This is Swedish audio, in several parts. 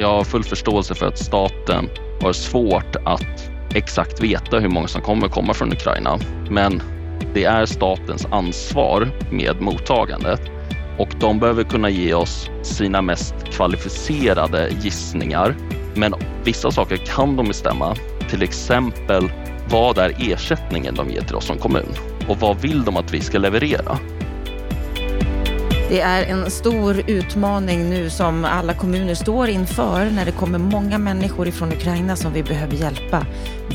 Jag har full förståelse för att staten har svårt att exakt veta hur många som kommer komma från Ukraina. Men det är statens ansvar med mottagandet och de behöver kunna ge oss sina mest kvalificerade gissningar. Men vissa saker kan de bestämma, till exempel vad är ersättningen de ger till oss som kommun och vad vill de att vi ska leverera? Det är en stor utmaning nu som alla kommuner står inför när det kommer många människor ifrån Ukraina som vi behöver hjälpa.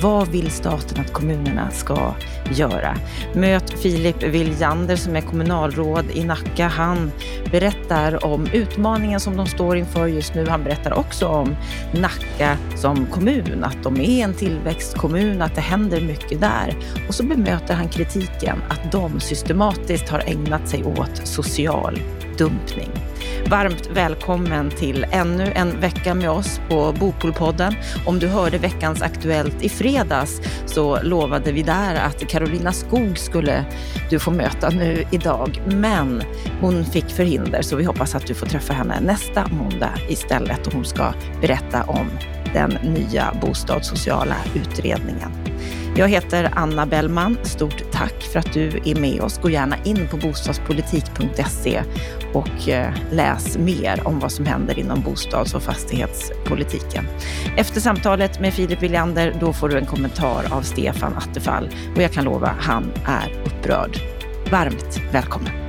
Vad vill staten att kommunerna ska göra? Möt Filip Viljander som är kommunalråd i Nacka. Han berättar om utmaningen som de står inför just nu. Han berättar också om Nacka som kommun, att de är en tillväxtkommun, att det händer mycket där. Och så bemöter han kritiken att de systematiskt har ägnat sig åt social dumpning. Varmt välkommen till ännu en vecka med oss på Bopolpodden. Om du hörde veckans Aktuellt i fredags så lovade vi där att Carolina Skog skulle du få möta nu idag. Men hon fick förhinder så vi hoppas att du får träffa henne nästa måndag istället och hon ska berätta om den nya bostadssociala utredningen. Jag heter Anna Bellman. Stort tack för att du är med oss. Gå gärna in på bostadspolitik.se och eh, läs mer om vad som händer inom bostads och fastighetspolitiken. Efter samtalet med Filip Williander, då får du en kommentar av Stefan Attefall och jag kan lova, han är upprörd. Varmt välkommen.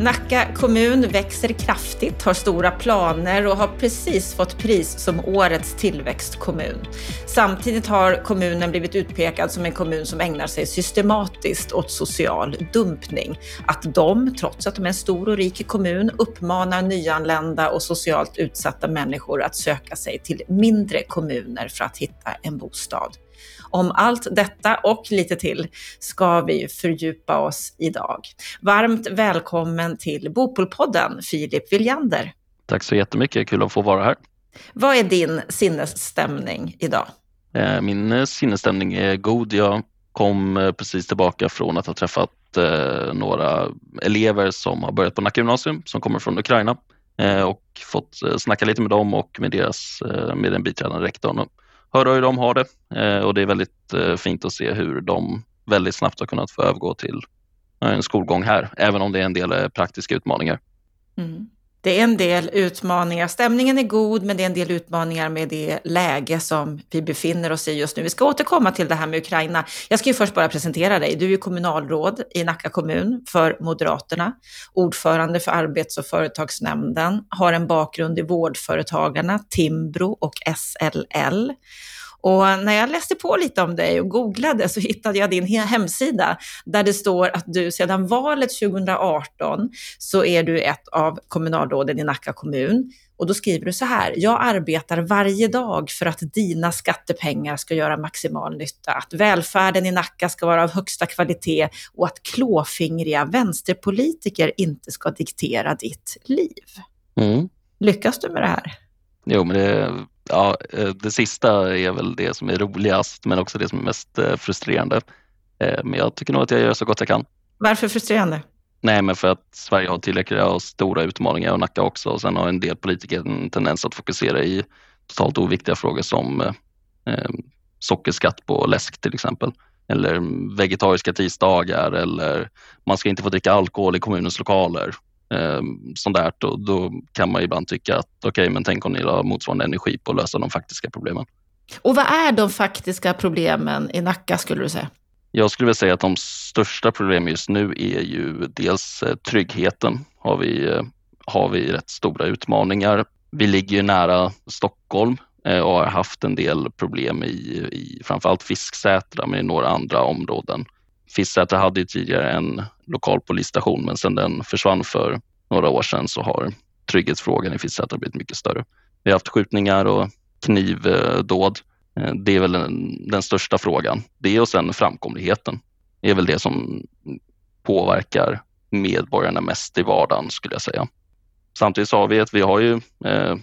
Nacka kommun växer kraftigt, har stora planer och har precis fått pris som årets tillväxtkommun. Samtidigt har kommunen blivit utpekad som en kommun som ägnar sig systematiskt åt social dumpning. Att de, trots att de är en stor och rik kommun, uppmanar nyanlända och socialt utsatta människor att söka sig till mindre kommuner för att hitta en bostad. Om allt detta och lite till ska vi fördjupa oss idag. Varmt välkommen till Bopolpodden, Filip Viljander. Tack så jättemycket, kul att få vara här. Vad är din sinnesstämning idag? Eh, min eh, sinnesstämning är god. Jag kom eh, precis tillbaka från att ha träffat några elever som har börjat på Nacka gymnasium som kommer från Ukraina och fått snacka lite med dem och med, deras, med den biträdande rektorn höra hur de har det eh, och det är väldigt eh, fint att se hur de väldigt snabbt har kunnat få övergå till eh, en skolgång här, även om det är en del eh, praktiska utmaningar. Mm. Det är en del utmaningar. Stämningen är god, men det är en del utmaningar med det läge som vi befinner oss i just nu. Vi ska återkomma till det här med Ukraina. Jag ska ju först bara presentera dig. Du är kommunalråd i Nacka kommun för Moderaterna, ordförande för arbets och företagsnämnden, har en bakgrund i Vårdföretagarna, Timbro och SLL och när jag läste på lite om dig och googlade så hittade jag din hemsida där det står att du sedan valet 2018 så är du ett av kommunalråden i Nacka kommun. Och då skriver du så här, jag arbetar varje dag för att dina skattepengar ska göra maximal nytta, att välfärden i Nacka ska vara av högsta kvalitet och att klåfingriga vänsterpolitiker inte ska diktera ditt liv. Mm. Lyckas du med det här? Jo, men det ja, eh, det sista är väl det som är roligast men också det som är mest eh, frustrerande. Eh, men jag tycker nog att jag gör så gott jag kan. Varför frustrerande? Nej, men för att Sverige har tillräckliga och stora utmaningar och Nacka också. Och sen har en del politiker en tendens att fokusera i totalt oviktiga frågor som eh, sockerskatt på läsk till exempel. Eller vegetariska tisdagar eller man ska inte få dricka alkohol i kommunens lokaler eh, sånt där, då, då kan man ibland tycka att okej, okay, men tänk om ni la motsvarande energi på att lösa de faktiska problemen. Och vad är de faktiska problemen i Nacka skulle du säga? Jag skulle vilja säga att de största problemen just nu är ju dels eh, tryggheten. Har vi, eh, har vi rätt stora utmaningar. Vi ligger ju nära Stockholm eh, och har haft en del problem i, i framförallt Fisksätra men i några andra områden. Fisksätra hade ju tidigare en lokal polisstation men sedan den försvann för några år sedan så har trygghetsfrågan i Fisksätra blivit mycket större. Vi har haft skjutningar och knivdåd. Eh, det är väl den, den största frågan. Det och sen framkomligheten är väl det som påverkar medborgarna mest i vardagen skulle jag säga. Samtidigt så har vi att vi har ju eh,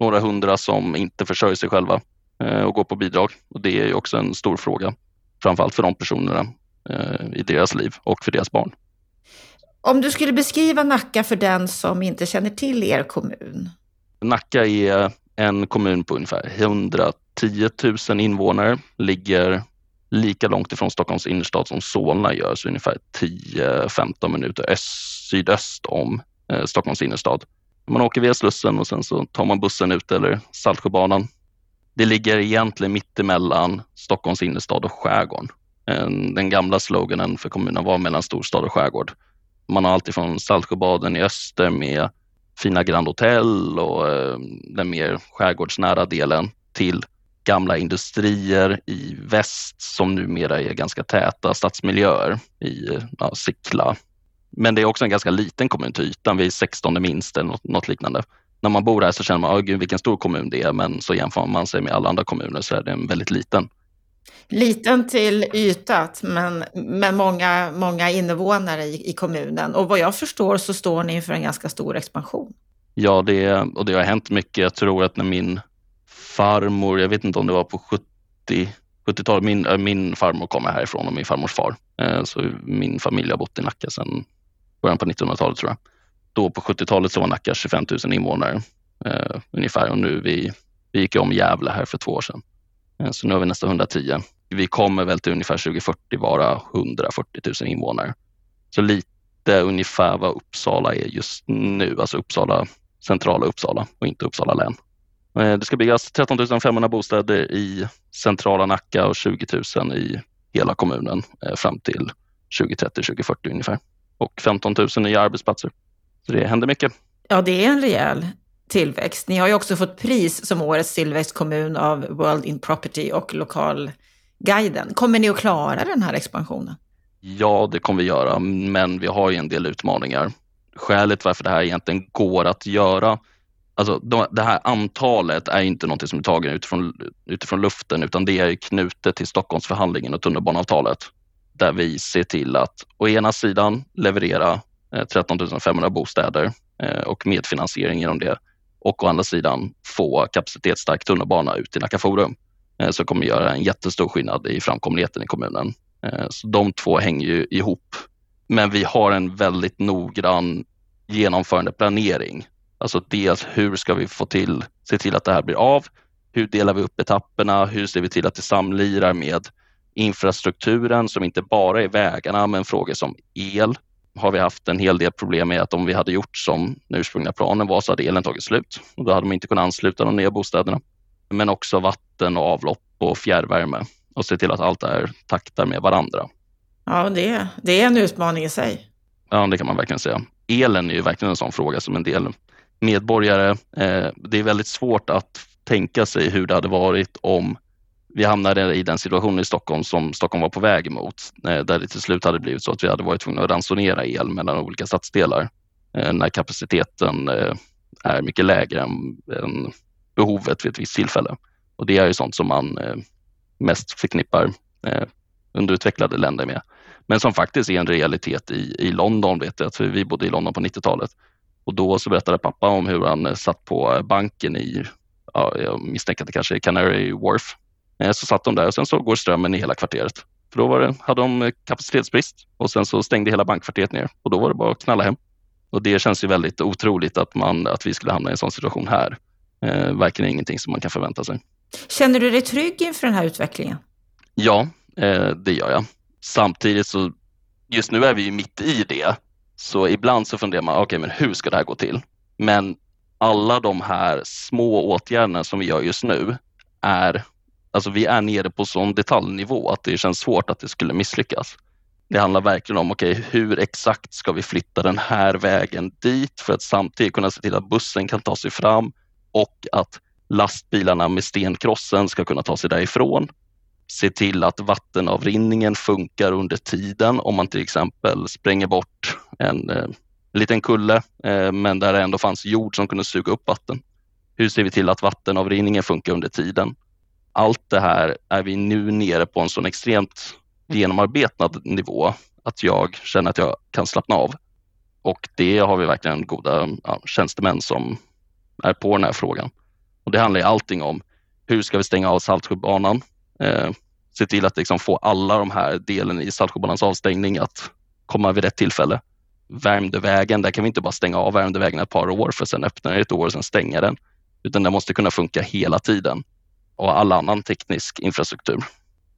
några hundra som inte försörjer sig själva eh, och går på bidrag och det är ju också en stor fråga. Framförallt för de personerna eh, i deras liv och för deras barn. Om du skulle beskriva Nacka för den som inte känner till er kommun? Nacka är en kommun på ungefär 110 000 invånare, ligger lika långt ifrån Stockholms innerstad som Solna gör, så ungefär 10-15 minuter öst, sydöst om eh, Stockholms innerstad. Man åker via Slussen och sen så tar man bussen ut eller Saltsjöbanan. Det ligger egentligen mittemellan Stockholms innerstad och skärgården. Den gamla sloganen för kommunen var mellan storstad och skärgård. Man har alltifrån Saltsjöbaden i öster med fina Grand Hotel och eh, den mer skärgårdsnära delen till gamla industrier i väst som numera är ganska täta stadsmiljöer i ja, Sickla. Men det är också en ganska liten kommun till ytan, vi är 16 minst eller något, något liknande. När man bor här så känner man, oh, gud vilken stor kommun det är, men så jämför man sig med alla andra kommuner så är den väldigt liten. Liten till ytat, men med många, många invånare i, i kommunen. Och vad jag förstår så står ni inför en ganska stor expansion. Ja, det, och det har hänt mycket. Jag tror att när min farmor, jag vet inte om det var på 70 70-talet, min, äh, min farmor kommer härifrån och min farmors far. Eh, så min familj har bott i Nacka sedan början på 1900-talet tror jag. Då på 70-talet så var Nacka 25 000 invånare eh, ungefär och nu vi, vi gick om Gävle här för två år sedan. Eh, så nu har vi nästan 110. Vi kommer väl till ungefär 2040 vara 140 000 invånare. Så lite ungefär vad Uppsala är just nu, alltså Uppsala, centrala Uppsala och inte Uppsala län. Eh, det ska byggas 13 500 bostäder i centrala Nacka och 20 000 i hela kommunen eh, fram till 2030-2040 ungefär. Och 15 000 nya arbetsplatser. Så det händer mycket. Ja, det är en rejäl tillväxt. Ni har ju också fått pris som årets tillväxtkommun av World in Property och Lokalguiden. Kommer ni att klara den här expansionen? Ja, det kommer vi göra, men vi har ju en del utmaningar. Skälet varför det här egentligen går att göra Alltså det här antalet är inte något som är taget utifrån, utifrån luften utan det är knutet till Stockholmsförhandlingen och tunnelbaneavtalet där vi ser till att å ena sidan leverera eh, 13 500 bostäder eh, och medfinansiering genom det och å andra sidan få kapacitetsstark tunnelbana ut till Nacka Forum eh, som kommer göra en jättestor skillnad i framkomligheten i kommunen. Eh, så de två hänger ju ihop. Men vi har en väldigt noggrann genomförande planering Alltså dels hur ska vi få till, se till att det här blir av? Hur delar vi upp etapperna? Hur ser vi till att det samlirar med infrastrukturen som inte bara är vägarna men frågor som el har vi haft en hel del problem med att om vi hade gjort som den ursprungliga planen var så hade elen tagit slut och då hade man inte kunnat ansluta de nya bostäderna. Men också vatten och avlopp och fjärrvärme och se till att allt det här taktar med varandra. Ja, det, det är en utmaning i sig. Ja, det kan man verkligen säga. Elen är ju verkligen en sån fråga som en del medborgare. Eh, det är väldigt svårt att tänka sig hur det hade varit om vi hamnade i den situationen i Stockholm som Stockholm var på väg mot, eh, där det till slut hade blivit så att vi hade varit tvungna att ransonera el mellan olika stadsdelar eh, när kapaciteten eh, är mycket lägre än behovet vid ett visst tillfälle. Och det är ju sånt som man mest förknippar underutvecklade länder med. Men som faktiskt är en realitet i, i London, vet jag, för vi bodde i London på 90-talet. Och då så berättade pappa om hur han satt på banken i, ja, jag misstänker att det kanske är Canary Wharf. Eh, så satt de där och sen så går strömmen i hela kvarteret. För då det, hade de kapacitetsbrist och sen så stängde hela bankkvarteret ner och då var det bara att knalla hem. Och det känns ju väldigt otroligt att, man, att vi skulle hamna i en sån situation här. Eh, verkligen ingenting som man kan förvänta sig. Känner du dig trygg inför den här utvecklingen? Ja, eh, det gör jag. Samtidigt så, just nu är vi ju mitt i det. Så ibland så funderar man, okej okay, men hur ska det här gå till? Men alla de här små åtgärderna som vi gör just nu är, alltså vi är nere på sån detaljnivå att det känns svårt att det skulle misslyckas. Det handlar verkligen om, okej okay, hur exakt ska vi flytta den här vägen dit för att samtidigt kunna se till att bussen kan ta sig fram och att lastbilarna med stenkrossen ska kunna ta sig därifrån se till att vattenavrinningen funkar under tiden om man till exempel spränger bort en eh, liten kulle eh, men där det ändå fanns jord som kunde suga upp vatten. Hur ser vi till att vattenavrinningen funkar under tiden? Allt det här är vi nu nere på en sån extremt genomarbetad nivå att jag känner att jag kan slappna av. Och det har vi verkligen goda ja, tjänstemän som är på den här frågan. Och Det handlar i allting om hur ska vi stänga av Saltsjöbanan? eh, se till att liksom få alla de här delen i Saltsjöbanans avstängning att komma vid rätt tillfälle. Värmdövägen, där kan vi inte bara stänga av Värmdövägen ett par år för sen öppna den ett år och sen stänga den. Utan den måste kunna funka hela tiden och all annan teknisk infrastruktur.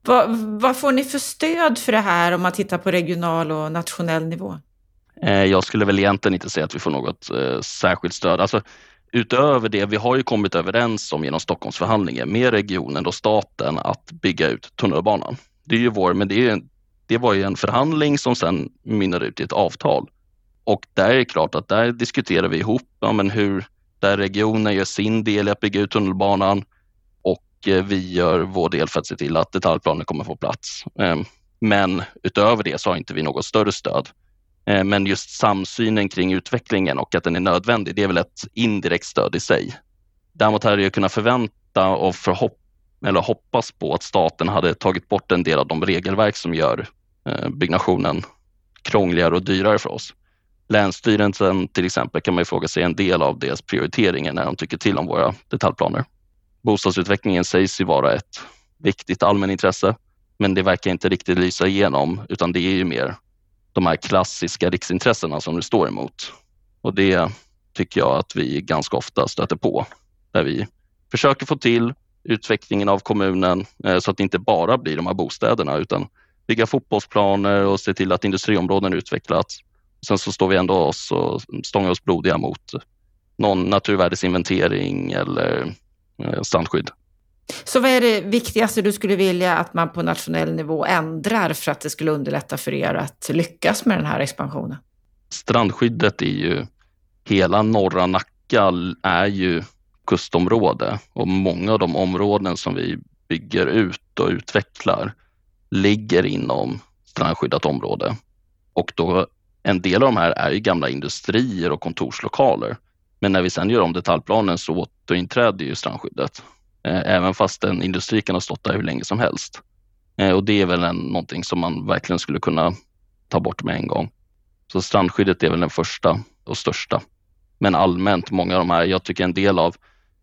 Vad, vad får ni för stöd för det här om man tittar på regional och nationell nivå? Eh, jag skulle väl egentligen inte säga att vi får något eh, särskilt stöd. Alltså, utöver det, vi har ju kommit överens om genom Stockholmsförhandlingen med regionen och staten att bygga ut tunnelbanan. Det är ju vår, men det, är, det var ju en förhandling som sen mynnade ut i ett avtal. Och där är det klart att där diskuterar vi ihop ja, men hur där regionen gör sin del i att bygga ut tunnelbanan Eh, vi gör vår del för att se till att detaljplanen kommer få plats. Ehm, men utöver det så har inte vi något större stöd. Ehm, men just samsynen kring utvecklingen och att den är nödvändig, det är väl ett indirekt stöd i sig. Däremot hade jag kunnat förvänta och förhopp eller hoppas på att staten hade tagit bort en del av de regelverk som gör eh, byggnationen krångligare och dyrare för oss. Länsstyrelsen till exempel kan man fråga sig en del av deras prioriteringar när de tycker till om våra detaljplaner. Bostadsutvecklingen sägs ju vara ett viktigt allmänintresse, men det verkar inte riktigt lysa igenom utan det är ju mer de här klassiska riksintressena som det står emot. Och det tycker jag att vi ganska ofta stöter på, där vi försöker få till utvecklingen av kommunen eh, så att det inte bara blir de här bostäderna utan bygga fotbollsplaner och se till att industriområden utvecklas Sen så står vi ändå oss och stångar oss blodiga mot någon naturvärdesinventering eller strandskydd. Så vad är det viktigaste du skulle vilja att man på nationell nivå ändrar för att det skulle underlätta för er att lyckas med den här expansionen? Strandskyddet är ju, hela norra Nacka är ju kustområde och många av de områden som vi bygger ut och utvecklar ligger inom strandskyddat område. Och då en del av de här är ju gamla industrier och kontorslokaler. Men när vi sen gör om detaljplanen så återinträder ju strandskyddet. Eh, även fast en industri kan ha stått där hur länge som helst. Eh, och det är väl en, någonting som man verkligen skulle kunna ta bort med en gång. Så strandskyddet är väl den första och största. Men allmänt, många av de här, jag tycker en del av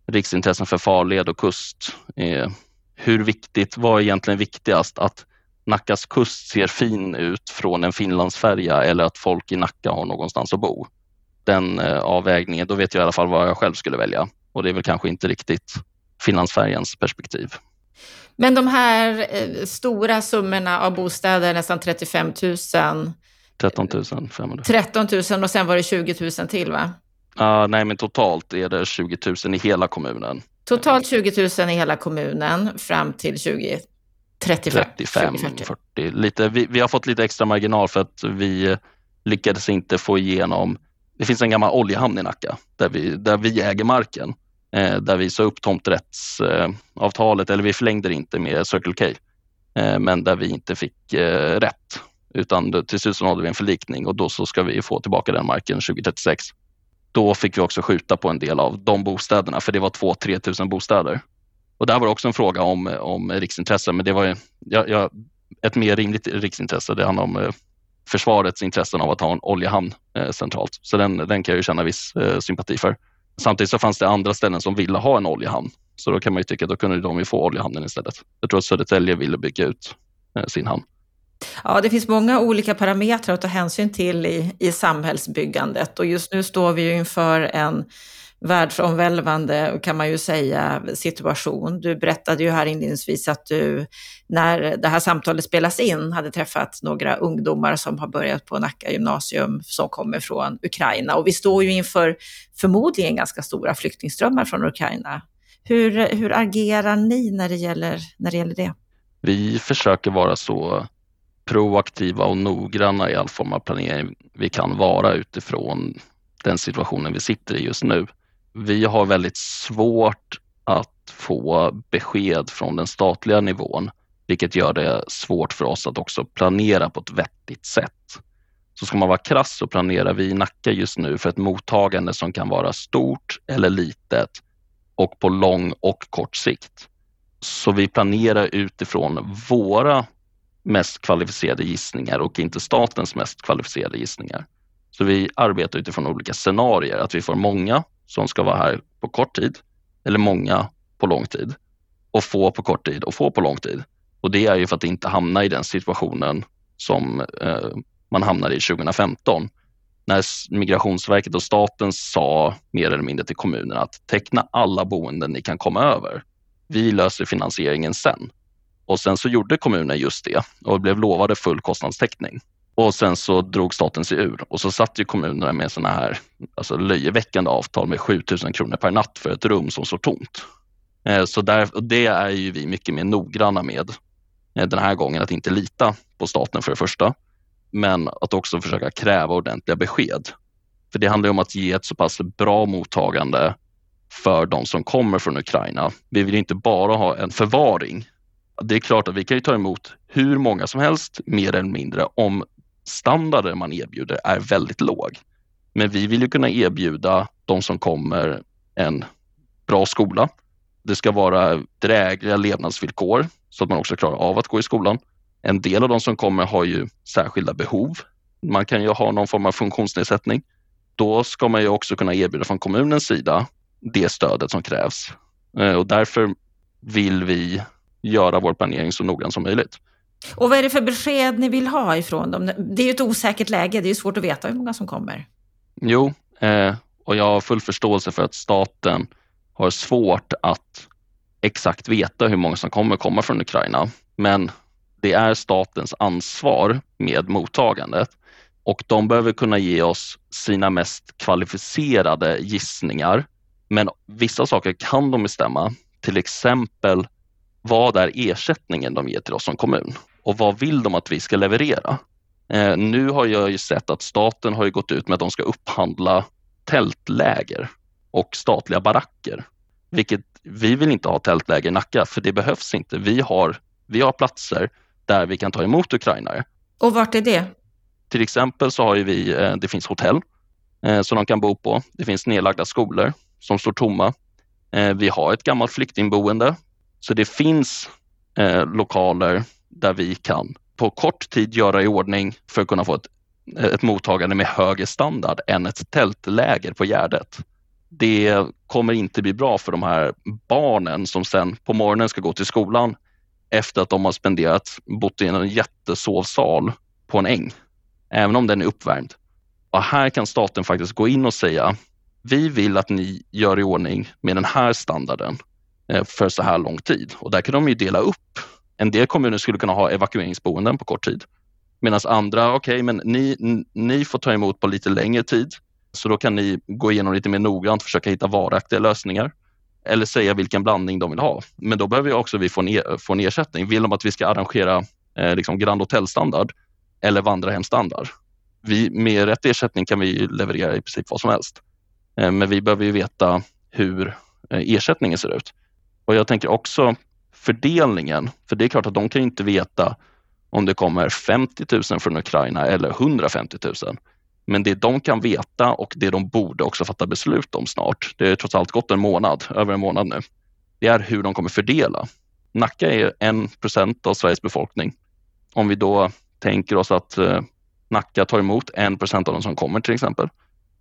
riksintressen för farled och kust, är hur viktigt, vad är egentligen viktigast? Att Nackas kust ser fin ut från en Finlandsfärja eller att folk i Nacka har någonstans att bo. Den eh, avvägningen, då vet jag i alla fall vad jag själv skulle välja och det är väl kanske inte riktigt Finlandsfärjans perspektiv. Men de här eh, stora summorna av bostäder, nästan 35 000. 13 500. 13 000 och sen var det 20 000 till va? Uh, nej, men totalt är det 20 000 i hela kommunen. Totalt 20 000 i hela kommunen fram till 20 35, 35 40. 40. Lite, vi, vi, har fått lite extra marginal för att vi lyckades inte få igenom, det finns en gammal oljehamn i Nacka där vi, där vi äger marken. Eh, där vi sa upp tomträttsavtalet, eh, eller vi förlängde det inte med Circle K, eh, men där vi inte fick eh, rätt. Utan till slut så hade vi en förlikning och då så ska vi få tillbaka den marken 2036. Då fick vi också skjuta på en del av de bostäderna, för det var 2-3 tusen bostäder och där var det också en fråga om, om riksintresse, men det var ja, ja, ett mer rimligt riksintresse. Det handlar om eh, försvarets intressen av att ha en oljehamn eh, centralt. Så den, den kan jag ju känna viss eh, sympati för. Samtidigt så fanns det andra ställen som ville ha en oljehamn. Så då kan man ju tycka att då kunde de ju få oljehamnen istället. Jag tror att Södertälje ville bygga ut eh, sin hamn. Ja, det finns många olika parametrar att ta hänsyn till i, i samhällsbyggandet och just nu står vi ju inför en världsomvälvande, kan man ju säga, situation. Du berättade ju här inledningsvis att du, när det här samtalet spelas in, hade träffat några ungdomar som har börjat på Nacka gymnasium som kommer från Ukraina. Och vi står ju inför förmodligen ganska stora flyktingströmmar från Ukraina. Hur, hur agerar ni när det, gäller, när det gäller det? Vi försöker vara så proaktiva och noggranna i all form av planering vi kan vara utifrån den situationen vi sitter i just nu vi har väldigt svårt att få besked från den statliga nivån, vilket gör det svårt för oss att också planera på ett vettigt sätt. Så ska man vara krass så planerar vi i Nacka just nu för ett mottagande som kan vara stort eller litet och på lång och kort sikt. Så vi planerar utifrån våra mest kvalificerade gissningar och inte statens mest kvalificerade gissningar. Så vi arbetar utifrån olika scenarier, att vi får många som ska vara här på kort tid eller många på lång tid och få på kort tid och få på lång tid. Och det är ju för att inte hamna i den situationen som eh, man hamnade i 2015 när Migrationsverket och staten sa mer eller mindre till kommunerna att teckna alla boenden ni kan komma över. Vi löser finansieringen sen. Och sen så gjorde kommunen just det och blev lovade full kostnadstäckning. Och sen så drog staten sig ur och så satt ju kommunerna med sådana här alltså löjeväckande avtal med 7000 kronor per natt för ett rum som står tomt. Eh, så där, och det är ju vi mycket mer noggranna med eh, den här gången, att inte lita på staten för det första, men att också försöka kräva ordentliga besked. För det handlar om att ge ett så pass bra mottagande för de som kommer från Ukraina. Vi vill inte bara ha en förvaring. Det är klart att vi kan ta emot hur många som helst, mer eller mindre, om standarden man erbjuder är väldigt låg. Men vi vill ju kunna erbjuda de som kommer en bra skola. Det ska vara drägliga levnadsvillkor så att man också klarar av att gå i skolan. En del av de som kommer har ju särskilda behov. Man kan ju ha någon form av funktionsnedsättning. Då ska man ju också kunna erbjuda från kommunens sida det stödet som krävs. Eh, och därför vill vi göra vår planering så noggrann som möjligt. Och vad är det för besked ni vill ha ifrån dem? Det är ju ett osäkert läge, det är svårt att veta hur många som kommer. Jo, eh, och jag har full förståelse för att staten har svårt att exakt veta hur många som kommer komma från Ukraina. Men det är statens ansvar med mottagandet och de behöver kunna ge oss sina mest kvalificerade gissningar. Men vissa saker kan de bestämma, till exempel vad är ersättningen de ger till oss som kommun och vad vill de att vi ska leverera? Eh, nu har jag ju sett att staten har gått ut med att de ska upphandla tältläger och statliga baracker. Vilket vi vill inte ha tältläger i Nacka för det behövs inte. Vi har, vi har platser där vi kan ta emot ukrainare. Och vart är det? Till exempel så har vi, eh, det finns hotell eh, som de kan bo på. Det finns nedlagda skolor som står tomma. Eh, vi har ett gammalt flyktingboende. Så det finns eh, lokaler där vi kan på kort tid göra i ordning för att kunna få ett, eh, ett mottagande med högre standard än ett tältläger på Gärdet. Det kommer inte bli bra för de här barnen som sen på morgonen ska gå till skolan efter att de har spenderat, bott i en jättesovsal på en äng, även om den är uppvärmd. Och här kan staten faktiskt gå in och säga, vi vill att ni gör i ordning med den här standarden Eh, för så här lång tid. Och där kan de ju dela upp. En del kommuner skulle kunna ha evakueringsboenden på kort tid. Medan andra, okej, okay, men ni, ni får ta emot på lite längre tid. Så då kan ni gå igenom lite mer noggrant och försöka hitta varaktiga lösningar eller säga vilken blandning de vill ha. Men då behöver också vi få en, få en ersättning. Vill de att vi ska arrangera eh, liksom Grand Hotel-standard eller vandrarhemstandard? Vi, med rätt ersättning kan vi leverera i princip vad som helst. Eh, men vi behöver ju veta hur eh, ersättningen ser ut. Och jag tänker också fördelningen, för det är klart att de kan inte veta om det kommer 50 000 från Ukraina eller 150 000. Men det de kan veta och det de borde också fatta beslut om snart, det är trots allt gått en månad, över en månad nu, det är hur de kommer fördela. Nacka är en procent av Sveriges befolkning. Om vi då tänker oss att eh, Nacka tar emot en procent av de som kommer till exempel,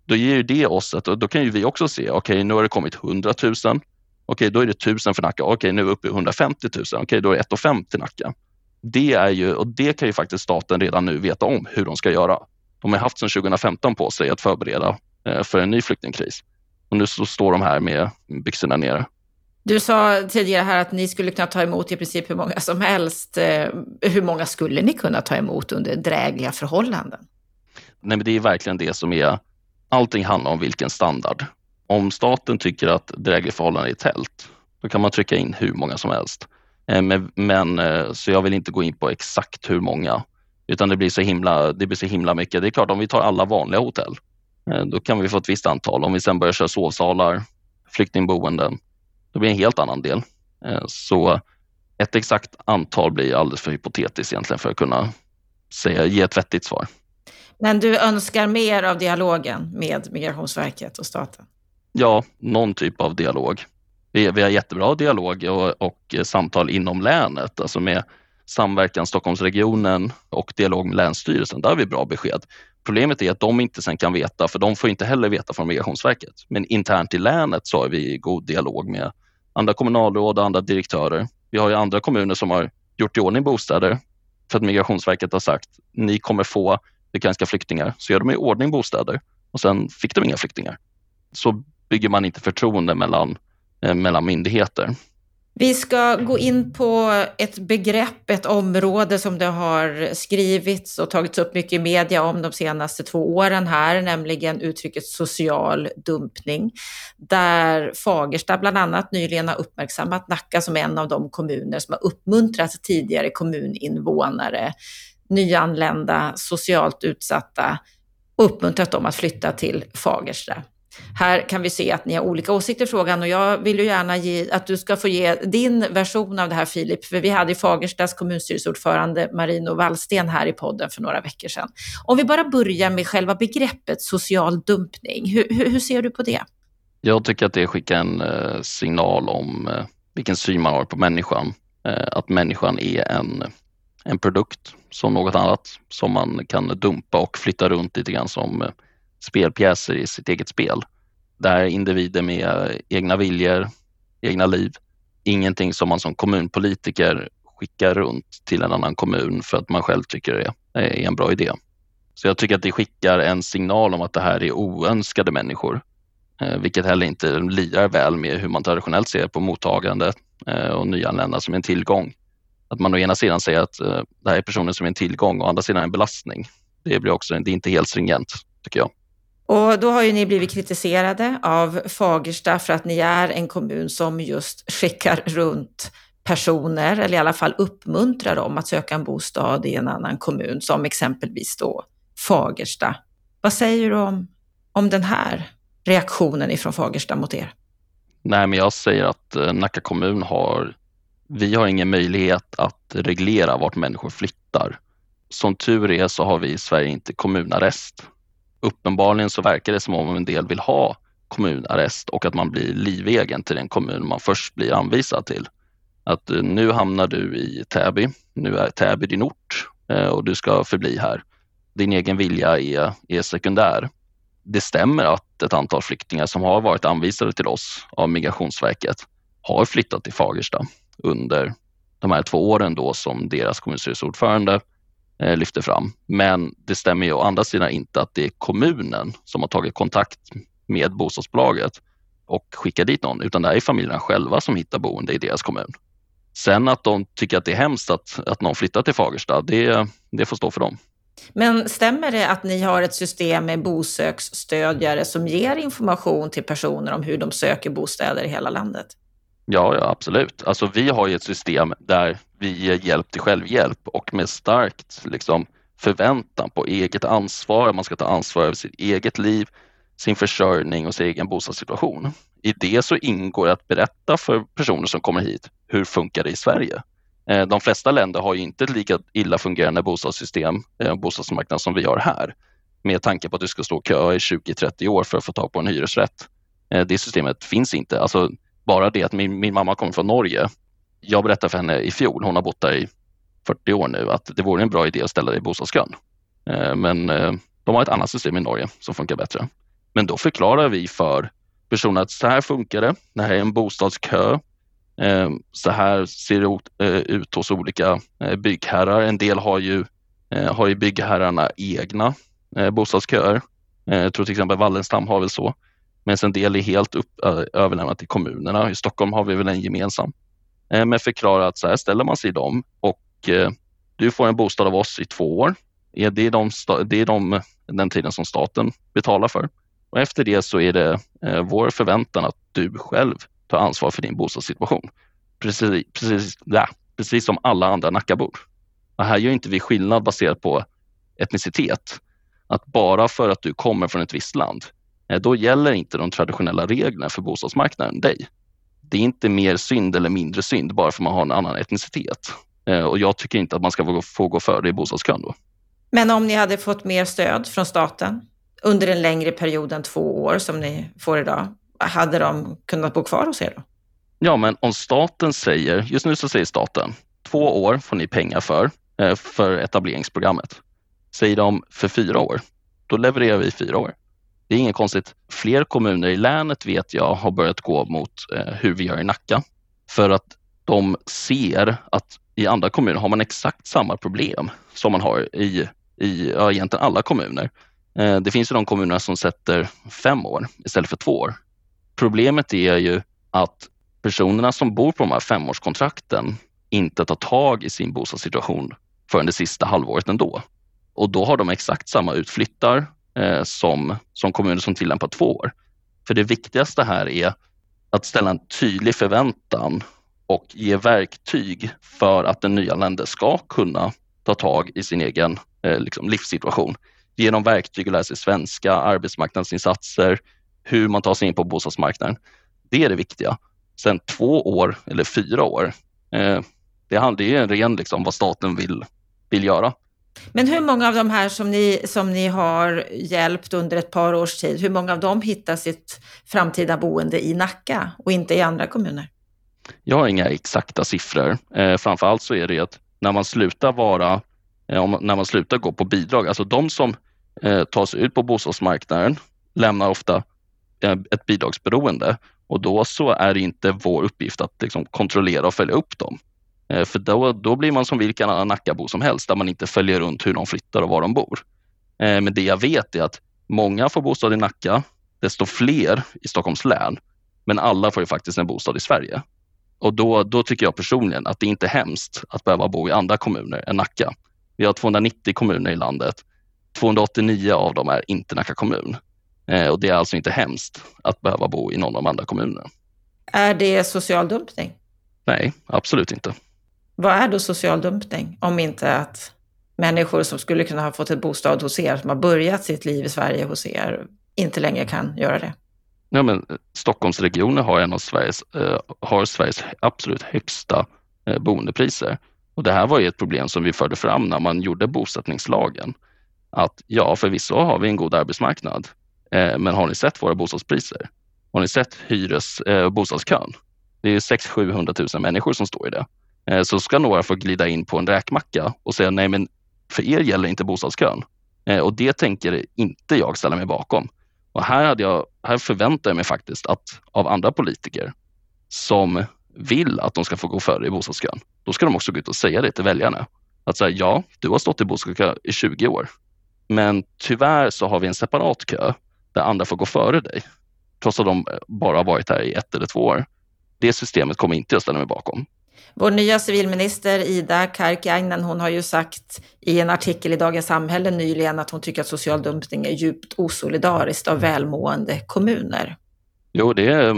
då ger det oss ett, och då kan ju vi också se, okej okay, nu har det kommit 100 000, okej då är det 1000 för Nacka, okej nu är vi uppe i 150 000, okej då är det 1 5 till Nacka. Det är ju, och det kan ju faktiskt staten redan nu veta om hur de ska göra. De har haft sedan 2015 på sig att förbereda eh, för en ny flyktingkris. Och nu så står de här med byxorna nere. Du sa tidigare här att ni skulle kunna ta emot i princip hur många som helst. Eh, hur många skulle ni kunna ta emot under drägliga förhållanden? Nej, men det är verkligen det som är, allting handlar om vilken standard. Om staten tycker att drägliga förhållanden är tält, då kan man trycka in hur många som helst. Eh, men, men, eh, så jag vill inte gå in på exakt hur många. Utan det blir så himla, det blir så himla mycket. Det är klart, om vi tar alla vanliga hotell, eh, då kan vi få ett visst antal. Om vi sen börjar köra sovsalar, flyktingboenden, då blir det en helt annan del. Så ett exakt antal blir alldeles för hypotetiskt egentligen för att kunna säga, ge ett vettigt svar. Men du önskar mer av dialogen med Migrationsverket och staten? Ja, någon typ av dialog. Vi, vi har jättebra dialog och, och eh, samtal inom länet, alltså med samverkan Stockholmsregionen och dialog med Länsstyrelsen. Där har vi bra besked. Problemet är att de inte sen kan veta, för de får inte heller veta från Migrationsverket. Men internt i länet så har vi god dialog med andra kommunalråd och andra direktörer. Vi har ju andra kommuner som har gjort i ordning bostäder för att Migrationsverket har sagt ni kommer få ukrainska flyktingar så gör de i ordning bostäder och sen fick de inga flyktingar. Så bygger man inte förtroende mellan, eh, mellan myndigheter. Vi ska gå in på ett begrepp, ett område som det har skrivits och tagits upp mycket i media om de senaste två åren här, nämligen uttrycket social dumpning. Där Fagersta bland annat nyligen har uppmärksammat Nacka som en av de kommuner som har uppmuntrat tidigare kommuninvånare, nyanlända, socialt utsatta, uppmuntrat dem att flytta till Fagersta. Här kan vi se att ni har olika åsikter i frågan och jag vill ju gärna ge, att du ska få ge din version av det här Filip, för vi hade Fagerstas kommunstyrelseordförande Marino Wallsten här i podden för några veckor sedan. Om vi bara börjar med själva begreppet social dumpning, hur, hur, hur ser du på det? Jag tycker att det skickar en eh, signal om eh, vilken syn man har på människan. Eh, att människan är en, en produkt som något annat som man kan dumpa och flytta runt lite grann som spelpjäser i sitt eget spel. Där individer med egna viljor, egna liv. Ingenting som man som kommunpolitiker skickar runt till en annan kommun för att man själv tycker det är en bra idé. Så jag tycker att det skickar en signal om att det här är oönskade människor, eh, vilket heller inte lirar väl med hur man traditionellt ser på mottagande eh, och nyanlända som en tillgång. Att man å ena sidan säger att eh, det här är personer som är en tillgång och å andra sidan en belastning. Det blir också, det är inte helt stringent, tycker jag. Och då har ju ni blivit kritiserade av Fagersta för att ni är en kommun som just skickar runt personer, eller i alla fall uppmuntrar dem att söka en bostad i en annan kommun, som exempelvis då Fagersta. Vad säger du om, om den här reaktionen ifrån Fagersta mot er? Nej, men jag säger att eh, Nacka kommun har, vi har ingen möjlighet att reglera vart människor flyttar. Som tur är så har vi i Sverige inte kommunarrest uppenbarligen så verkar det som om en del vill ha kommunarrest och att man blir livegen till den kommun man först blir anvisad till. Att eh, nu hamnar du i Täby, nu är Täby din ort eh, och du ska förbli här. Din egen vilja är, är sekundär. Det stämmer att ett antal flyktingar som har varit anvisade till oss av Migrationsverket har flyttat till Fagersta under de här två åren då som deras kommunstyrelseordförande lyfter fram. Men det stämmer ju å andra sidan inte att det är kommunen som har tagit kontakt med bostadsbolaget och skickar dit någon, utan det är familjerna själva som hittar boende i deras kommun. Sen att de tycker att det är hemskt att, att någon flyttar till Fagersta, det, det får stå för dem. Men stämmer det att ni har ett system med bosöksstödjare som ger information till personer om hur de söker bostäder i hela landet? Ja, ja absolut. Alltså, vi har ju ett system där vi ger hjälp till självhjälp och med starkt liksom, förväntan på eget ansvar. Man ska ta ansvar över sitt eget liv, sin försörjning och sin egen bostadssituation. I det så ingår att berätta för personer som kommer hit hur funkar det i Sverige? Eh, de flesta länder har ju inte ett lika illa fungerande bostadssystem eh, och bostadsmarknad som vi har här. Med tanke på att du ska stå och köa i 20-30 år för att få tag på en hyresrätt. Eh, det systemet finns inte. Alltså, bara det att min, min mamma kommer från Norge. Jag berättade för henne i fjol, hon har bott där i 40 år nu, att det vore en bra idé att ställa dig i bostadskön. Eh, men eh, de har ett annat system i Norge som funkar bättre. Men då förklarar vi för personen att så här funkar det. Det här är en bostadskö. Eh, så här ser det ut hos olika byggherrar. En del har ju, har ju byggherrarna egna bostadsköer. Jag tror till exempel Wallenstam har väl så medan en del är helt upp, överlämnat till kommunerna. I Stockholm har vi väl en gemensam. Eh, men förklara att så här ställer man sig i dem och eh, du får en bostad av oss i två år. Det är, de, det är de, den tiden som staten betalar för. Och efter det så är det eh, vår förväntan att du själv tar ansvar för din bostadssituation. Precis, precis, ja, precis som alla andra Nackabor. Och här gör inte vi skillnad baserat på etnicitet. Att bara för att du kommer från ett visst land då gäller inte de traditionella reglerna för bostadsmarknaden dig. Det är inte mer synd eller mindre synd bara för att man har en annan etnicitet. Eh, och jag tycker inte att man ska få gå före i bostadskön då. Men om ni hade fått mer stöd från staten under en längre period än två år som ni får idag, hade de kunnat bo kvar hos er då? Ja, men om staten säger, just nu så säger staten, två år får ni pengar för, eh, för etableringsprogrammet. Säger de för fyra år, då levererar vi fyra år. Det är inget konstigt. Fler kommuner i länet vet jag har börjat gå mot eh, hur vi gör i Nacka. För att de ser att i andra kommuner har man exakt samma problem som man har i, i ja, egentligen alla kommuner. Eh, det finns ju de kommuner som sätter fem år istället för två år. Problemet är ju att personerna som bor på de här femårskontrakten inte tar tag i sin bostadssituation förrän det sista halvåret ändå. Och då har de exakt samma utflyttar eh, som, som kommuner som tillämpar två år. För det viktigaste här är att ställa en tydlig förväntan och ge verktyg för att den nyanlände ska kunna ta tag i sin egen eh, liksom livssituation. Genom verktyg att lära sig svenska, arbetsmarknadsinsatser, hur man tar sig in på bostadsmarknaden. Det är det viktiga. Sen två år eller fyra år, eh, det är ju ren liksom, vad staten vill, vill göra. Men hur många av de här som ni, som ni har hjälpt under ett par års tid, hur många av dem hittar sitt framtida boende i Nacka och inte i andra kommuner? Jag har inga exakta siffror. Eh, framförallt så är det att när man slutar vara, eh, när man slutar gå på bidrag, alltså de som eh, tar sig ut på bostadsmarknaden lämnar ofta eh, ett bidragsberoende och då så är det inte vår uppgift att liksom, kontrollera och följa upp dem. Eh, för då, då blir man som vilken annan Nackabo som helst där man inte följer runt hur de flyttar och var de bor. Eh, men det jag vet är att många får bostad i Nacka, desto fler i Stockholms län. Men alla får ju faktiskt en bostad i Sverige. Och då, då tycker jag personligen att det inte är hemskt att behöva bo i andra kommuner än Nacka. Vi har 290 kommuner i landet. 289 av dem är inte Nacka kommun. Eh, och det är alltså inte hemskt att behöva bo i någon av de andra kommunerna. Är det social dumpning? Nej, absolut inte. Vad är då social dumpning? Om inte att människor som skulle kunna ha fått ett bostad hos er, som har börjat sitt liv i Sverige hos er, inte längre kan göra det? Ja, men eh, Stockholmsregionen har en av Sveriges, eh, har Sveriges absolut högsta eh, boendepriser. Och det här var ju ett problem som vi förde fram när man gjorde bosättningslagen. Att ja, förvisso har vi en god arbetsmarknad, eh, men har ni sett våra bostadspriser? Har ni sett hyres eh, bostadskön? Det är 600-700 000 människor som står i det. Eh, så ska några få glida in på en räkmacka och säga nej, men för er gäller inte bostadskön. Eh, och det tänker inte jag ställa mig bakom. Och här, hade jag, här förväntar jag mig faktiskt att av andra politiker som vill att de ska få gå före i bostadskön, då ska de också gå ut och säga det till väljarna. Att säga ja, du har stått i bostadskö i 20 år, men tyvärr så har vi en separat kö där andra får gå före dig, trots att de bara har varit här i ett eller två år. Det systemet kommer inte jag ställa mig bakom. Vår nya civilminister Ida Karkiainen, hon har ju sagt i en artikel i Dagens Samhälle nyligen att hon tycker att social dumpning är djupt osolidariskt av välmående kommuner. Jo, det är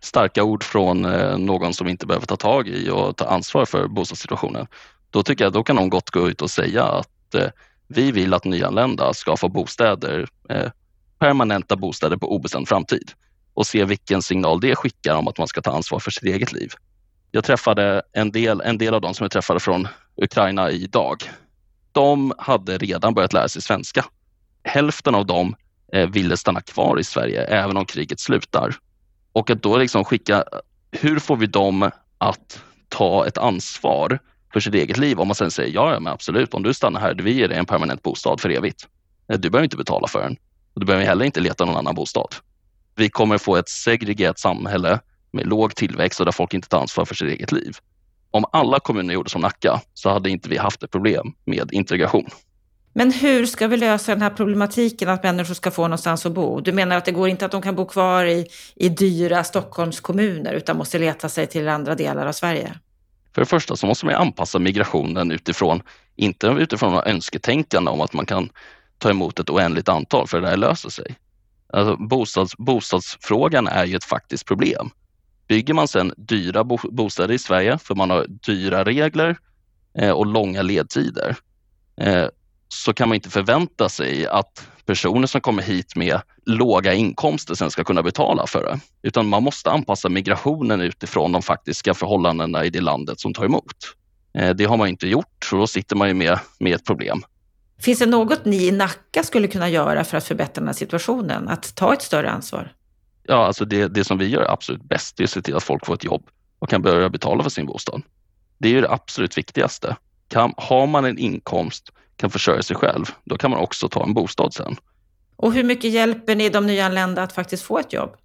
starka ord från eh, någon som inte behöver ta tag i och ta ansvar för bostadssituationen. Då tycker jag då kan hon gott gå ut och säga att eh, vi vill att nyanlända ska få bostäder, eh, permanenta bostäder på obestämd framtid och se vilken signal det skickar om att man ska ta ansvar för sitt eget liv. Jag träffade en del, en del av dem som jag träffade från Ukraina idag. De hade redan börjat lära sig svenska. Hälften av dem eh, ville stanna kvar i Sverige även om kriget slutar. Och att då liksom skicka, hur får vi dem att ta ett ansvar för sitt eget liv om man sen säger ja, men absolut, om du stannar här, vi ger dig en permanent bostad för evigt. Eh, du behöver inte betala för den och du behöver heller inte leta någon annan bostad. Vi kommer få ett segregerat samhälle med låg tillväxt och där folk inte tar ansvar för sitt eget liv. Om alla kommuner gjorde som Nacka så hade inte vi haft ett problem med integration. Men hur ska vi lösa den här problematiken att människor ska få någonstans att bo? Du menar att det går inte att de kan bo kvar i, i dyra Stockholmskommuner utan måste leta sig till andra delar av Sverige? För det första så måste man anpassa migrationen utifrån, inte utifrån några önsketänkande om att man kan ta emot ett oändligt antal för det där löser sig. Alltså bostads, bostadsfrågan är ju ett faktiskt problem. Bygger man sedan dyra bo bostäder i Sverige, för man har dyra regler eh, och långa ledtider, eh, så kan man inte förvänta sig att personer som kommer hit med låga inkomster sen ska kunna betala för det. Utan man måste anpassa migrationen utifrån de faktiska förhållandena i det landet som tar emot. Eh, det har man inte gjort och då sitter man ju med, med ett problem. Finns det något ni i Nacka skulle kunna göra för att förbättra den här situationen? Att ta ett större ansvar? Ja, alltså det, det som vi gör absolut bäst är att se till att folk får ett jobb och kan börja betala för sin bostad. Det är ju det absolut viktigaste. Kan, har man en inkomst, kan försörja sig själv, då kan man också ta en bostad sen. Och hur mycket hjälper ni de nyanlända att faktiskt få ett jobb?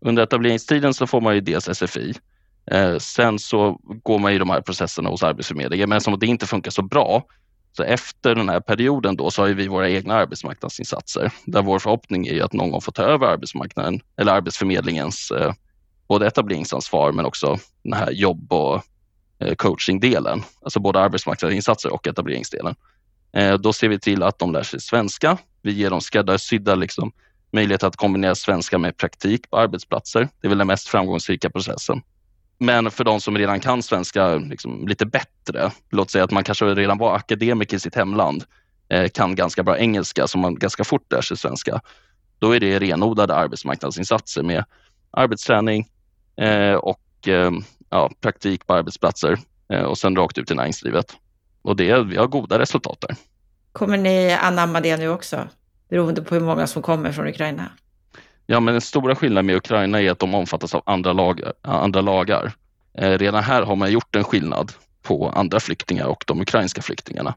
Under etableringstiden så får man ju dels SFI. Eh, sen så går man i de här processerna hos Arbetsförmedlingen, men som det inte funkar så bra så efter den här perioden då så har vi våra egna arbetsmarknadsinsatser där vår förhoppning är att någon gång få ta över arbetsmarknaden eller Arbetsförmedlingens eh, både etableringsansvar men också den här jobb och eh, coachingdelen, alltså både arbetsmarknadsinsatser och etableringsdelen. Eh, då ser vi till att de lär sig svenska. Vi ger dem skräddarsydda liksom, möjlighet att kombinera svenska med praktik på arbetsplatser. Det är väl den mest framgångsrika processen. Men för de som redan kan svenska liksom, lite bättre, låt säga att man kanske redan var akademiker i sitt hemland, eh, kan ganska bra engelska, så man ganska fort lär sig svenska. Då är det renodlade arbetsmarknadsinsatser med arbetsträning eh, och eh, ja, praktik på arbetsplatser eh, och sen rakt ut i näringslivet. Och det, vi har goda resultat där. Kommer ni anamma det nu också, beroende på hur många som kommer från Ukraina? Ja, men den stora skillnaden med Ukraina är att de omfattas av andra, lag, eh, andra lagar. Eh, redan här har man gjort en skillnad på andra flyktingar och de ukrainska flyktingarna.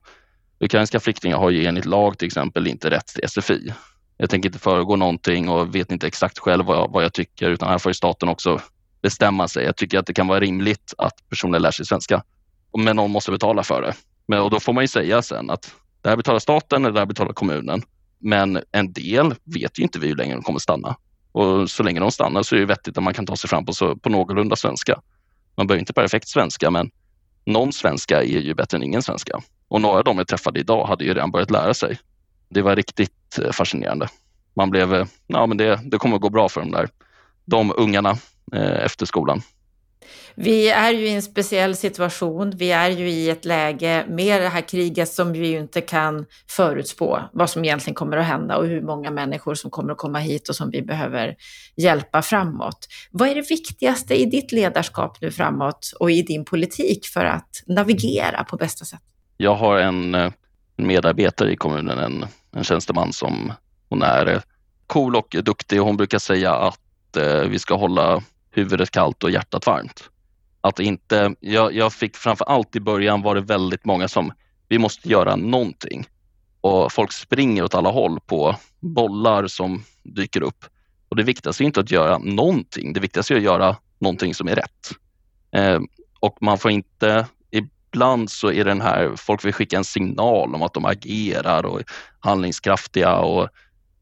Ukrainska flyktingar har ju enligt lag till exempel inte rätt till SFI. Jag tänker inte föregå någonting och vet inte exakt själv vad jag, vad jag tycker utan här får staten också bestämma sig. Jag tycker att det kan vara rimligt att personer lär sig svenska. Men någon måste betala för det. Men, och då får man ju säga sen att det här betalar staten eller det här betalar kommunen. Men en del vet ju inte vi hur länge de kommer stanna. Och så länge de stannar så är det vettigt att man kan ta sig fram på, så, på någorlunda svenska. Man behöver inte perfekt svenska, men någon svenska är ju bättre än ingen svenska. Och några av dem jag träffade idag hade ju redan börjat lära sig. Det var riktigt eh, fascinerande. Man blev, eh, ja men det, det kommer att gå bra för de där, de ungarna eh, efter skolan. Vi är ju i en speciell situation. Vi är ju i ett läge med det här kriget som vi ju inte kan förutspå vad som egentligen kommer att hända och hur många människor som kommer att komma hit och som vi behöver hjälpa framåt. Vad är det viktigaste i ditt ledarskap nu framåt och i din politik för att navigera på bästa sätt? Jag har en eh, medarbetare i kommunen, en, en tjänsteman som hon är eh, cool och duktig och hon brukar säga att eh, vi ska hålla huvudet kallt och hjärtat varmt. Att inte, jag, jag fick framför allt i början var det väldigt många som, vi måste göra någonting. Och folk springer åt alla håll på bollar som dyker upp. Och det viktigaste är inte att göra någonting, det viktigaste är att göra någonting som är rätt. Eh, och man får inte, ibland så är den här, folk vill skicka en signal om att de agerar och är handlingskraftiga och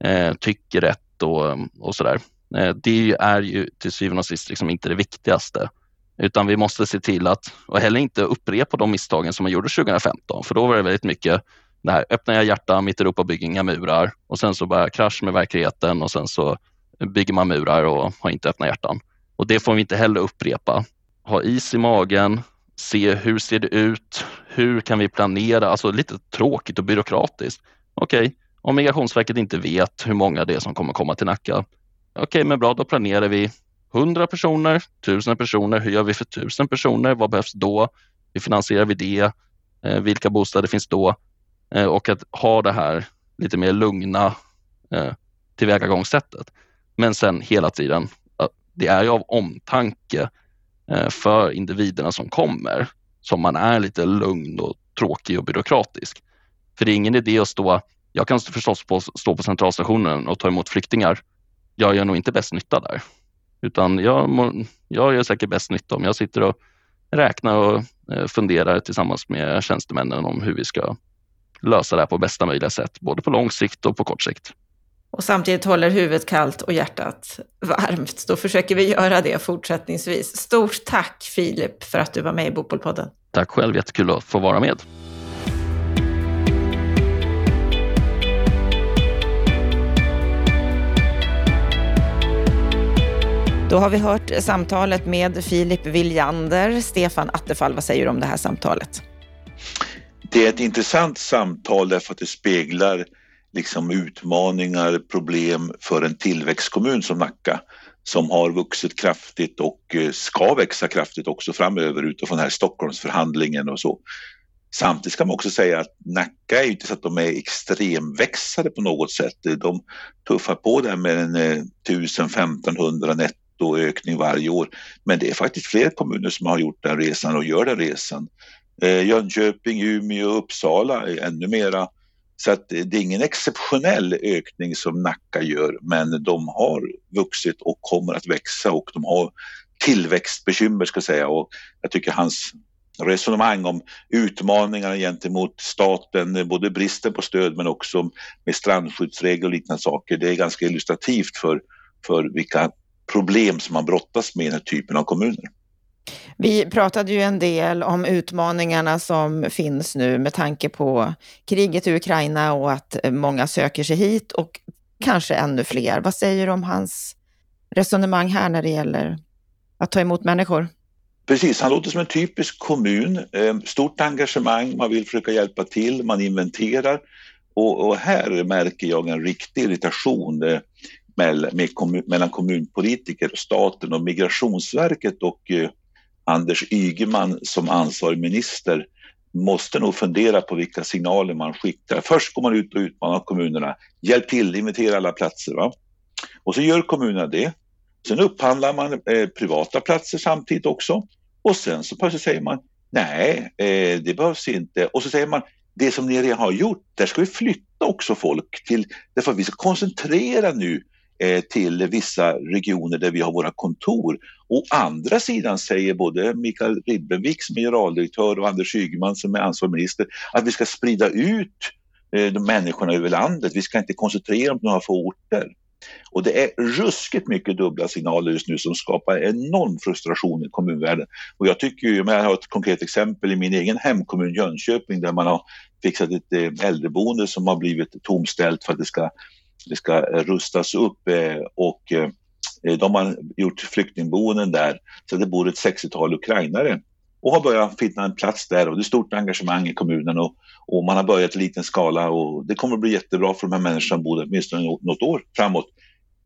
eh, tycker rätt och, och sådär. Eh, det är ju till syvende och sist liksom inte det viktigaste. Utan vi måste se till att, och heller inte upprepa de misstagen som man gjorde 2015, för då var det väldigt mycket det här, öppnar jag hjärtan, mitt Europa bygger inga murar och sen så bara krasch med verkligheten och sen så bygger man murar och har inte öppna hjärtan. Och det får vi inte heller upprepa. Ha is i magen, se hur ser det ut, hur kan vi planera, alltså lite tråkigt och byråkratiskt. Okej, okay, om Migrationsverket inte vet hur många det är som kommer komma till Nacka, okej okay, men bra, då planerar vi 100 personer, 1000 personer, hur gör vi för 1000 personer? Vad behövs då? Hur finansierar vi det? Eh, vilka bostäder finns då? Eh, och att ha det här lite mer lugna eh, tillvägagångssättet. Men sen hela tiden, det är ju av omtanke eh, för individerna som kommer som man är lite lugn och tråkig och byråkratisk. För det är ingen idé att stå, jag kan förstås på, stå på centralstationen och ta emot flyktingar. Jag gör nog inte bäst nytta där. Utan jag, jag gör säkert bäst nytta om jag sitter och räknar och eh, funderar tillsammans med tjänstemännen om hur vi ska lösa det här på bästa möjliga sätt, både på lång sikt och på kort sikt. Och samtidigt håller huvudet kallt och hjärtat varmt. Då försöker vi göra det fortsättningsvis. Stort tack Filip för att du var med i Bopolpodden. Tack själv, jättekul att få vara med. Då har vi hört samtalet med Filip Viljander. Stefan Attefall, vad säger du om det här samtalet? Det är ett intressant samtal därför att det speglar liksom utmaningar, problem för en tillväxtkommun som Nacka som har vuxit kraftigt och eh, ska växa kraftigt också framöver utifrån den här Stockholmsförhandlingen och så. Samtidigt ska man också säga att Nacka är inte så att de är extremväxare på något sätt. De tuffar på där med en eh, 1000-1500 netto då ökning varje år. Men det är faktiskt fler kommuner som har gjort den resan och gör den resan. Eh, Jönköping, Umeå Uppsala är ännu mera. Så att det är ingen exceptionell ökning som Nacka gör, men de har vuxit och kommer att växa och de har tillväxtbekymmer ska jag säga och jag tycker hans resonemang om utmaningarna gentemot staten, både bristen på stöd men också med strandskyddsregler och liknande saker. Det är ganska illustrativt för, för vilka problem som man brottas med i den här typen av kommuner. Vi pratade ju en del om utmaningarna som finns nu med tanke på kriget i Ukraina och att många söker sig hit och kanske ännu fler. Vad säger du om hans resonemang här när det gäller att ta emot människor? Precis, han låter som en typisk kommun. Eh, stort engagemang, man vill försöka hjälpa till, man inventerar. Och, och här märker jag en riktig irritation eh, mellan kommunpolitiker, staten och Migrationsverket och eh, Anders Ygeman som ansvarig minister måste nog fundera på vilka signaler man skickar. Först går man ut och utmanar kommunerna. Hjälp till, inventera alla platser. Va? Och så gör kommunerna det. Sen upphandlar man eh, privata platser samtidigt också. Och sen så plötsligt säger man nej, eh, det behövs inte. Och så säger man det som ni redan har gjort, där ska vi flytta också folk till, därför att vi ska koncentrera nu Eh, till vissa regioner där vi har våra kontor. Å andra sidan säger både Mikael Ribbenvik som är generaldirektör och Anders Ygeman som är ansvarig minister att vi ska sprida ut eh, de människorna över landet. Vi ska inte koncentrera dem på några få orter. Och det är ruskigt mycket dubbla signaler just nu som skapar enorm frustration i kommunvärlden. Och jag tycker ju, jag har ett konkret exempel i min egen hemkommun Jönköping där man har fixat ett eh, äldreboende som har blivit tomställt för att det ska, det ska rustas upp eh, och eh, de har gjort flyktingboenden där så det bor ett 60-tal ukrainare och har börjat finna en plats där och det är stort engagemang i kommunen och, och man har börjat i liten skala och det kommer att bli jättebra för de här människorna som bor där åtminstone något år framåt.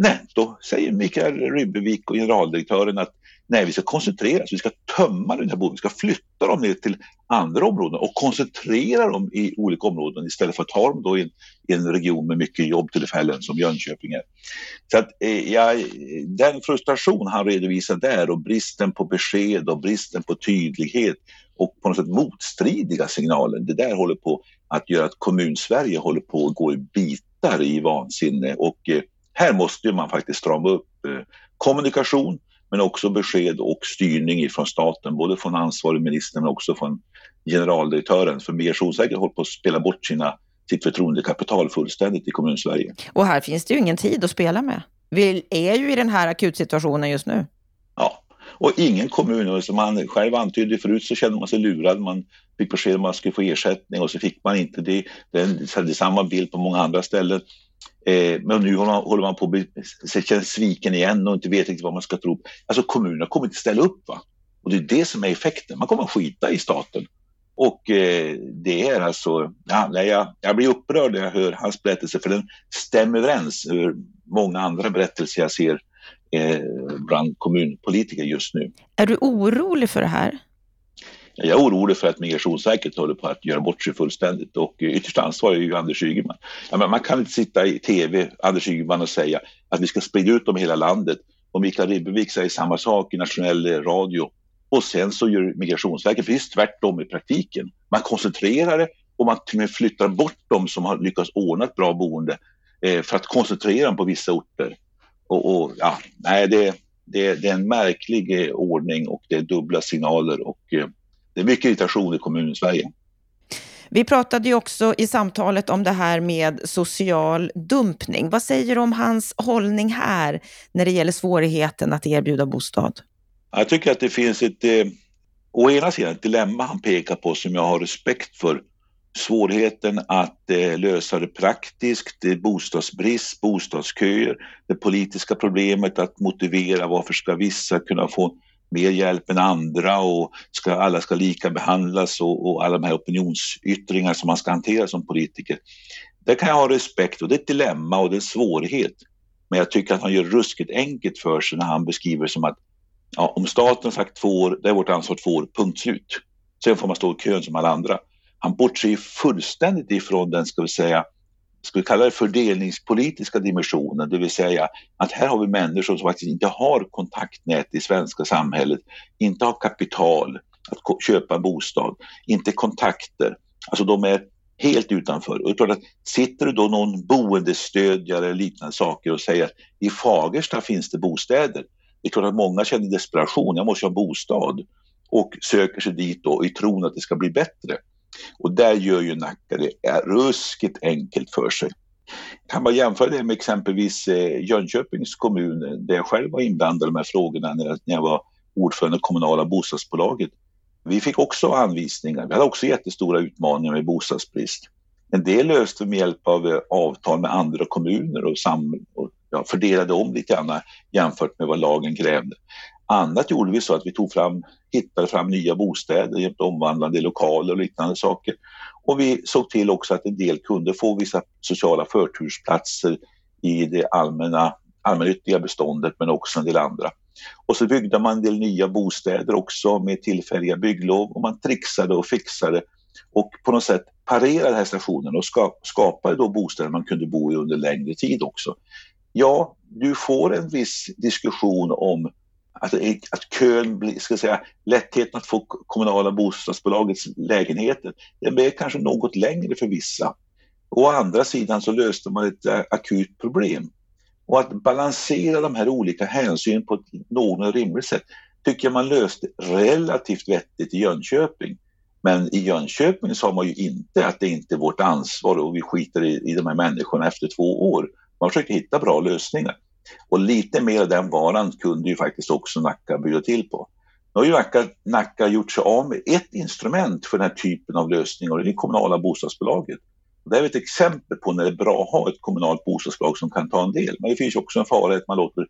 Nej, då säger Mikael Rybbevik och generaldirektören att nej, vi ska koncentrera oss, vi ska tömma den här boenden, vi ska flytta dem ner till andra områden och koncentrera dem i olika områden istället för att ta dem då i en, i en region med mycket jobbtillfällen som Jönköping är. Så att, eh, ja, den frustration han redovisar där och bristen på besked och bristen på tydlighet och på något sätt motstridiga signaler, det där håller på att göra att kommunsverige håller på att gå i bitar i vansinne och eh, här måste man faktiskt strama upp eh, kommunikation men också besked och styrning från staten, både från ansvarig minister men också från generaldirektören. För Migrationsverket håller på att spela bort sina, sitt förtroendekapital fullständigt i kommunsverige. Och här finns det ju ingen tid att spela med. Vi är ju i den här akutsituationen just nu. Ja, och ingen kommun, som han själv antydde förut så kände man sig lurad. Man fick besked om man skulle få ersättning och så fick man inte det. Det är samma bild på många andra ställen. Eh, men nu håller man, på att känna sviken igen och inte vet riktigt vad man ska tro. Alltså kommunerna kommer inte ställa upp. Va? Och det är det som är effekten. Man kommer att skita i staten. Och eh, det är alltså, ja, jag, jag blir upprörd när jag hör hans berättelse för den stämmer överens med många andra berättelser jag ser eh, bland kommunpolitiker just nu. Är du orolig för det här? Jag är orolig för att Migrationsverket håller på att göra bort sig fullständigt och eh, ytterst ansvarig är ju Anders Ygeman. Ja, man kan inte sitta i tv, Anders Ygeman, och säga att vi ska sprida ut dem i hela landet och Mikael Ribbevik säger samma sak i nationell eh, radio och sen så gör Migrationsverket precis tvärtom i praktiken. Man koncentrerar det och man till och med flyttar bort dem som har lyckats ordna ett bra boende eh, för att koncentrera dem på vissa orter. Och, och ja, nej, det, det, det, är en märklig ordning och det är dubbla signaler och det är mycket irritation i kommunen Sverige. Vi pratade ju också i samtalet om det här med social dumpning. Vad säger du om hans hållning här när det gäller svårigheten att erbjuda bostad? Jag tycker att det finns ett, eh, å ena sidan ett dilemma han pekar på som jag har respekt för. Svårigheten att eh, lösa det praktiskt, det bostadsbrist, bostadsköer, det politiska problemet att motivera varför ska vissa kunna få mer hjälp än andra och ska, alla ska lika behandlas och, och alla de här opinionsyttringar som man ska hantera som politiker. Där kan jag ha respekt och det är ett dilemma och det är en svårighet. Men jag tycker att han gör ruskigt enkelt för sig när han beskriver det som att ja, om staten sagt två år, det är vårt ansvar två år, punkt slut. Sen får man stå i kön som alla andra. Han bortser fullständigt ifrån den, ska vi säga, ska vi kalla det fördelningspolitiska dimensionen, det vill säga att här har vi människor som faktiskt inte har kontaktnät i svenska samhället, inte har kapital att köpa en bostad, inte kontakter. Alltså de är helt utanför. Och klart att sitter det då någon boendestödjare eller liknande saker och säger att i Fagersta finns det bostäder. Det är klart att många känner desperation, jag måste ha bostad. och söker sig dit då i tron att det ska bli bättre. Och där gör ju Nacka det ruskigt enkelt för sig. Kan man jämföra det med exempelvis eh, Jönköpings kommun där jag själv var inblandad i de här frågorna när jag var ordförande i kommunala bostadsbolaget. Vi fick också anvisningar. Vi hade också jättestora utmaningar med bostadsbrist. En del löste vi med hjälp av eh, avtal med andra kommuner och, sam och ja, fördelade om lite grann jämfört med vad lagen krävde. Annat gjorde vi så att vi tog fram, hittade fram nya bostäder, hjälpte omvandlande lokaler och liknande saker. Och vi såg till också att en del kunde få vissa sociala förtursplatser i det allmänna, allmännyttiga beståndet men också en del andra. Och så byggde man en del nya bostäder också med tillfälliga bygglov och man trixade och fixade och på något sätt parerade den här stationen och skapade då bostäder man kunde bo i under längre tid också. Ja, du får en viss diskussion om att, att kön blir, ska säga, lättheten att få kommunala bostadsbolagets lägenheter, den blev kanske något längre för vissa. Å andra sidan så löste man ett eh, akut problem. Och att balansera de här olika hänsynen på ett någorlunda rimligt sätt tycker jag man löste relativt vettigt i Jönköping. Men i Jönköping sa man ju inte att det inte är vårt ansvar och vi skiter i, i de här människorna efter två år. Man försökte hitta bra lösningar. Och lite mer av den varan kunde ju faktiskt också Nacka bjuda till på. Nu har ju Nacka, Nacka gjort sig av med ett instrument för den här typen av lösningar och det är det kommunala bostadsbolaget. Det är ett exempel på när det är bra att ha ett kommunalt bostadsbolag som kan ta en del. Men det finns också en fara att man låter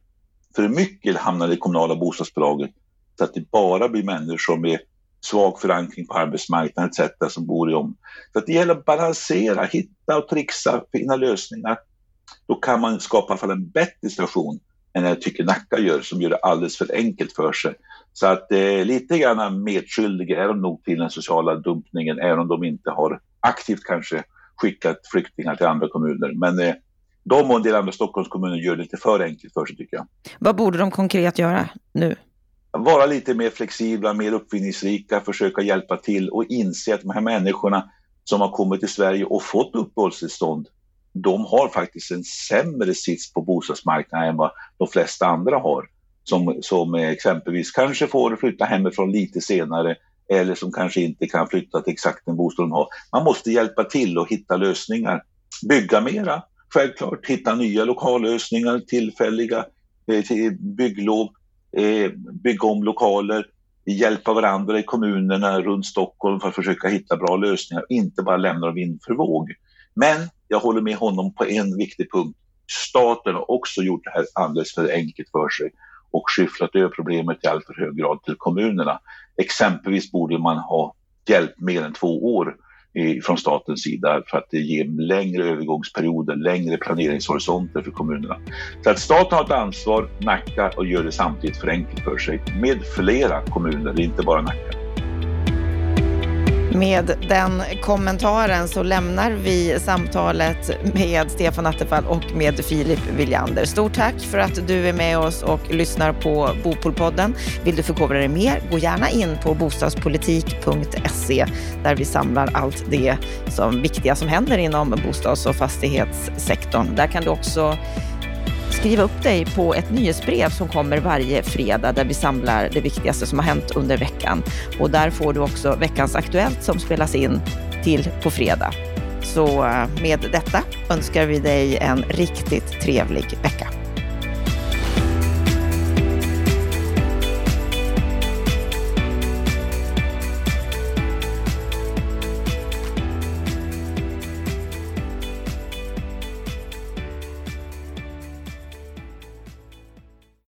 för mycket hamna i det kommunala bostadsbolaget så att det bara blir människor med svag förankring på arbetsmarknaden etc. som bor i om. Så att det gäller att balansera, hitta och trixa, finna lösningar då kan man skapa i alla fall en bättre situation än jag tycker Nacka gör som gör det alldeles för enkelt för sig. Så att eh, lite grann medskyldiga är de nog till den sociala dumpningen även om de inte har aktivt kanske skickat flyktingar till andra kommuner. Men eh, de och en del andra Stockholmskommuner gör det lite för enkelt för sig tycker jag. Vad borde de konkret göra nu? Vara lite mer flexibla, mer uppfinningsrika, försöka hjälpa till och inse att de här människorna som har kommit till Sverige och fått uppehållstillstånd de har faktiskt en sämre sits på bostadsmarknaden än vad de flesta andra har. Som, som exempelvis kanske får flytta hemifrån lite senare eller som kanske inte kan flytta till exakt den bostad de har. Man måste hjälpa till och hitta lösningar. Bygga mera, självklart. Hitta nya lokallösningar, tillfälliga eh, bygglov, eh, bygga om lokaler, hjälpa varandra i kommunerna runt Stockholm för att försöka hitta bra lösningar, inte bara lämna dem vind för våg. Men jag håller med honom på en viktig punkt. Staten har också gjort det här alldeles för enkelt för sig och skyfflat över problemet i alltför hög grad till kommunerna. Exempelvis borde man ha hjälpt mer än två år eh, från statens sida för att ge längre övergångsperioder, längre planeringshorisonter för kommunerna. Så att staten har ett ansvar, Nacka, och gör det samtidigt för enkelt för sig med flera kommuner, inte bara Nacka. Med den kommentaren så lämnar vi samtalet med Stefan Attefall och med Filip Williander. Stort tack för att du är med oss och lyssnar på Bopolpodden. Vill du förkovra dig mer, gå gärna in på bostadspolitik.se där vi samlar allt det som viktiga som händer inom bostads och fastighetssektorn. Där kan du också skriva upp dig på ett nyhetsbrev som kommer varje fredag där vi samlar det viktigaste som har hänt under veckan. Och där får du också veckans Aktuellt som spelas in till på fredag. Så eh, med detta önskar vi dig en riktigt trevlig vecka.